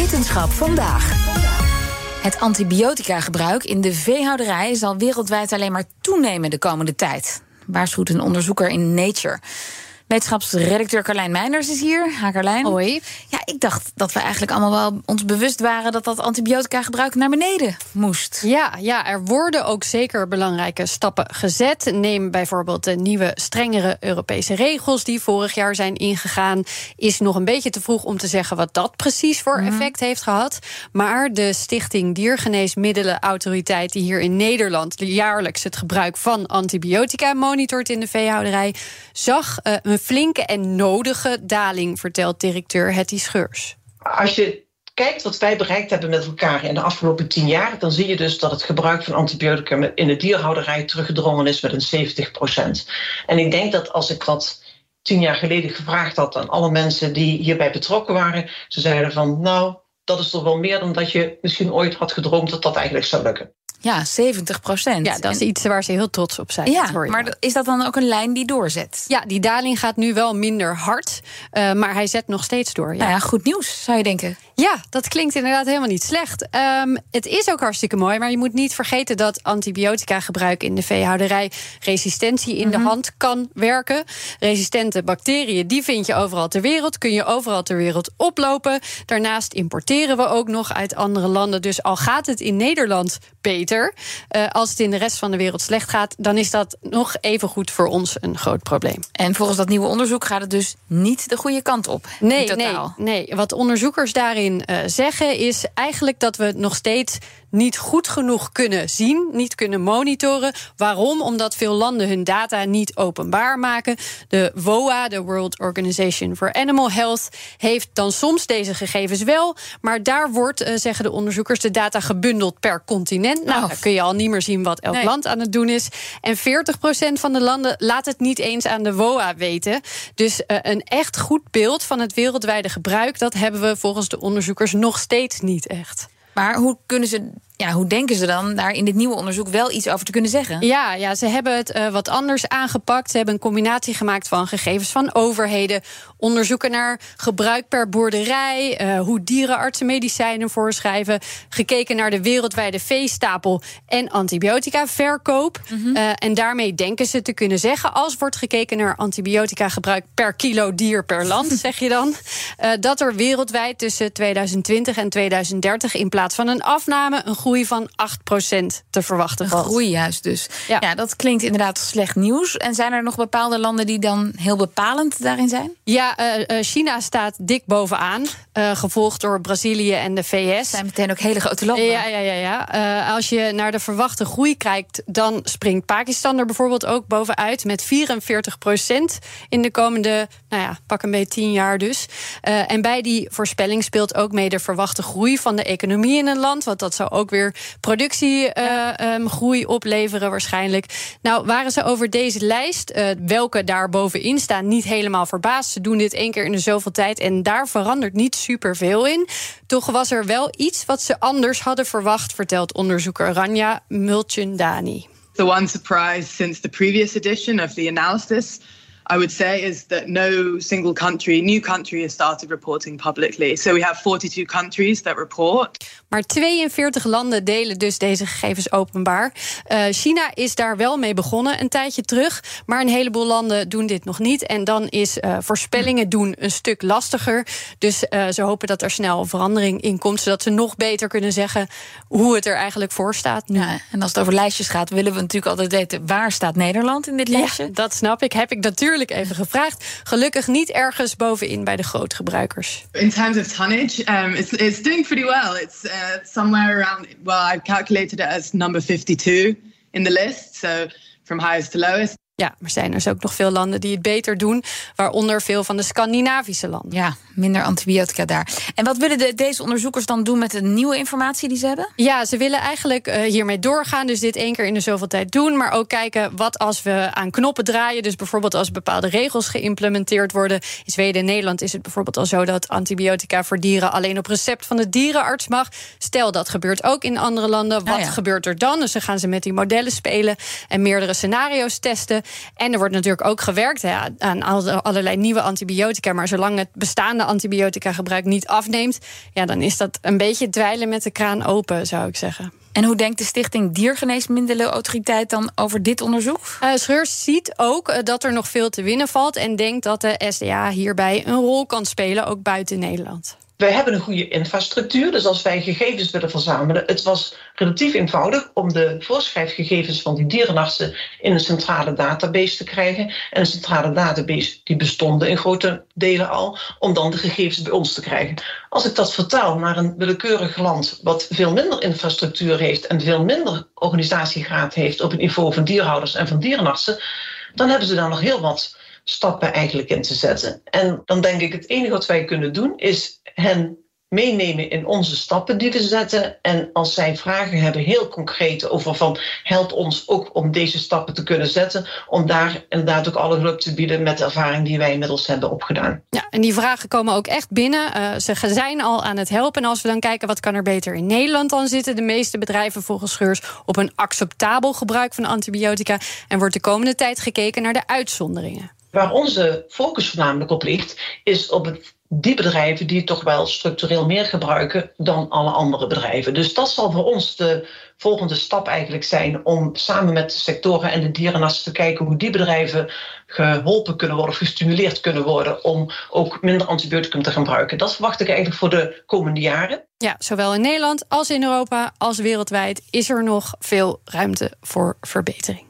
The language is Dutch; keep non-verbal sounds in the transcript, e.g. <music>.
Wetenschap vandaag. Het antibiotica-gebruik in de veehouderij zal wereldwijd alleen maar toenemen de komende tijd. Waarschuwt een onderzoeker in Nature. Wetenschapsredacteur Carlijn Meinders is hier. Ha, Carlijn. Hoi. Ja, ik dacht dat we eigenlijk allemaal wel ons bewust waren dat dat antibiotica-gebruik naar beneden moest. Ja, ja, er worden ook zeker belangrijke stappen gezet. Neem bijvoorbeeld de nieuwe, strengere Europese regels die vorig jaar zijn ingegaan. Is nog een beetje te vroeg om te zeggen wat dat precies voor Mhm. effect heeft gehad. Maar de Stichting Diergeneesmiddelenautoriteit, die hier in Nederland jaarlijks het gebruik van antibiotica monitort in de veehouderij, zag eh, een flinke en nodige daling, vertelt directeur Hetty Scheurs. Als je kijkt wat wij bereikt hebben met elkaar in de afgelopen tien jaar, dan zie je dus dat het gebruik van antibiotica in de dierhouderij teruggedrongen is met een 70% En ik denk dat als ik wat tien jaar geleden gevraagd had aan alle mensen die hierbij betrokken waren, ze zeiden van nou, dat is toch wel meer dan dat je misschien ooit had gedroomd dat dat eigenlijk zou lukken. Ja, 70 procent. Ja, dat is iets waar ze heel trots op zijn. Ja, maar is dat dan ook een lijn die doorzet? Ja, die daling gaat nu wel minder hard, eh, maar hij zet nog steeds door. Ja. Nou ja, goed nieuws, zou je denken. Ja, dat klinkt inderdaad helemaal niet slecht. Ehm, het is ook hartstikke mooi, maar je moet niet vergeten dat antibiotica gebruik in de veehouderij resistentie in de hand kan werken. Resistente bacteriën, die vind je overal ter wereld, kun je overal ter wereld oplopen. Daarnaast importeren we ook nog uit andere landen. Dus al gaat het in Nederland beter, eh, als het in de rest van de wereld slecht gaat, dan is dat nog even goed voor ons een groot probleem. En volgens dat nieuwe onderzoek gaat het dus niet de goede kant op. Nee, nee, nee. Wat onderzoekers daarin eh, zeggen is eigenlijk dat we nog steeds niet goed genoeg kunnen zien, niet kunnen monitoren. Waarom? Omdat veel landen hun data niet openbaar maken. De WOA, de World Organization for Animal Health, heeft dan soms deze gegevens wel, maar daar wordt, eh, zeggen de onderzoekers, de data gebundeld per continent. Nou, Oh. dan kun je al niet meer zien wat elk Nee. land aan het doen is. En 40% van de landen laat het niet eens aan de WOA weten. Dus eh, een echt goed beeld van het wereldwijde gebruik, dat hebben we volgens de onderzoekers nog steeds niet echt. Maar hoe kunnen ze, ja, hoe denken ze dan daar in dit nieuwe onderzoek wel iets over te kunnen zeggen? Ja, ja ze hebben het eh, wat anders aangepakt. Ze hebben een combinatie gemaakt van gegevens van overheden, onderzoeken naar gebruik per boerderij, eh, hoe dierenartsen medicijnen voorschrijven, gekeken naar de wereldwijde veestapel en antibiotica verkoop. Eh, en daarmee denken ze te kunnen zeggen, als wordt gekeken naar antibiotica gebruik per kilo dier per land, <laughs> zeg je dan, dat er wereldwijd tussen 2020 en 2030 in plaats van een afname een groei van 8% te verwachten Een groei juist dus. Ja. Ja. dat klinkt inderdaad slecht nieuws. En zijn er nog bepaalde landen die dan heel bepalend daarin zijn? Ja, eh, eh, China staat dik bovenaan, eh, gevolgd door Brazilië en de VS. zijn meteen ook hele grote landen. Ja, ja, ja. ja. Als je naar de verwachte groei kijkt, dan springt Pakistan er bijvoorbeeld ook bovenuit met 44 procent in de komende, nou ja, pak een beetje tien jaar dus. En bij die voorspelling speelt ook mee de verwachte groei van de economie in een land, want dat zou ook weer productiegroei opleveren waarschijnlijk. Nou, waren ze over deze lijst, eh, welke daar bovenin staan, niet helemaal verbaasd. Ze doen dit één keer in de zoveel tijd en daar verandert niet superveel in. Toch was er wel iets wat ze anders hadden verwacht, vertelt onderzoeker Ranja Mulchandani. The one surprise since the previous edition of the analysis, I would say, is that no single country, new country, has started reporting publicly. So we have 42 countries that report. Maar 42 landen delen dus deze gegevens openbaar. Eh, China is daar wel mee begonnen een tijdje terug. Maar een heleboel landen doen dit nog niet. En dan is eh, voorspellingen doen een stuk lastiger. Dus eh, ze hopen dat er snel verandering in komt. Zodat ze nog beter kunnen zeggen hoe het er eigenlijk voor staat nu. Ja, en als het over lijstjes gaat, willen we natuurlijk altijd weten waar staat Nederland in dit lijstje. Ja, dat snap ik. Heb ik natuurlijk even gevraagd. Gelukkig niet ergens bovenin bij de grootgebruikers. In terms of tonnage, um, it's, it's doing pretty well. It's uh, somewhere around, well, I've calculated it as number 52 in the list. So from highest to lowest. Ja, maar zijn er dus ook nog veel landen die het beter doen, waaronder veel van de Scandinavische landen. Ja, minder antibiotica daar. En wat willen de, deze onderzoekers dan doen met de nieuwe informatie die ze hebben? Ja, ze willen eigenlijk uh, hiermee doorgaan. Dus dit één keer in de zoveel tijd doen. Maar ook kijken wat als we aan knoppen draaien. Dus bijvoorbeeld als bepaalde regels geïmplementeerd worden. In Zweden en Nederland is het bijvoorbeeld al zo dat antibiotica voor dieren alleen op recept van de dierenarts mag. Stel dat gebeurt ook in andere landen. Wat Nou ja. gebeurt er dan? Dus dan gaan ze met die modellen spelen en meerdere scenario's testen. En er wordt natuurlijk ook gewerkt hè, aan allerlei nieuwe antibiotica. Maar zolang het bestaande antibiotica gebruik niet afneemt, ja, dan is dat een beetje dweilen met de kraan open, zou ik zeggen. En hoe denkt de Stichting Diergeneesmiddelenautoriteit dan over dit onderzoek? Uh, Scheurs ziet ook uh, dat er nog veel te winnen valt en denkt dat de SDA hierbij een rol kan spelen, ook buiten Nederland. Wij hebben een goede infrastructuur, dus als wij gegevens willen verzamelen, het was relatief eenvoudig om de voorschrijfgegevens van die dierenartsen in een centrale database te krijgen. En een centrale database die bestonden in grote delen al, om dan de gegevens bij ons te krijgen. Als ik dat vertaal naar een willekeurig land wat veel minder infrastructuur heeft en veel minder organisatiegraad heeft op het niveau van dierhouders en van dierenartsen, dan hebben ze daar nog heel wat stappen eigenlijk in te zetten. En dan denk ik, het enige wat wij kunnen doen is hen meenemen in onze stappen die we zetten. En als zij vragen hebben, heel concreet over van help ons ook om deze stappen te kunnen zetten, om daar inderdaad ook alle hulp te bieden met de ervaring die wij inmiddels hebben opgedaan. Ja, en die vragen komen ook echt binnen. Uh, ze zijn al aan het helpen. En als we dan kijken wat kan er beter in Nederland, dan zitten de meeste bedrijven volgens Scheurs op een acceptabel gebruik van antibiotica. En wordt de komende tijd gekeken naar de uitzonderingen. Waar onze focus voornamelijk op ligt, is op het, die bedrijven die toch wel structureel meer gebruiken dan alle andere bedrijven. Dus dat zal voor ons de volgende stap eigenlijk zijn om samen met de sectoren en de dierenartsen te kijken hoe die bedrijven geholpen kunnen worden, gestimuleerd kunnen worden om ook minder antibioticum te gebruiken. Dat verwacht ik eigenlijk voor de komende jaren. Ja, zowel in Nederland als in Europa als wereldwijd is er nog veel ruimte voor verbetering.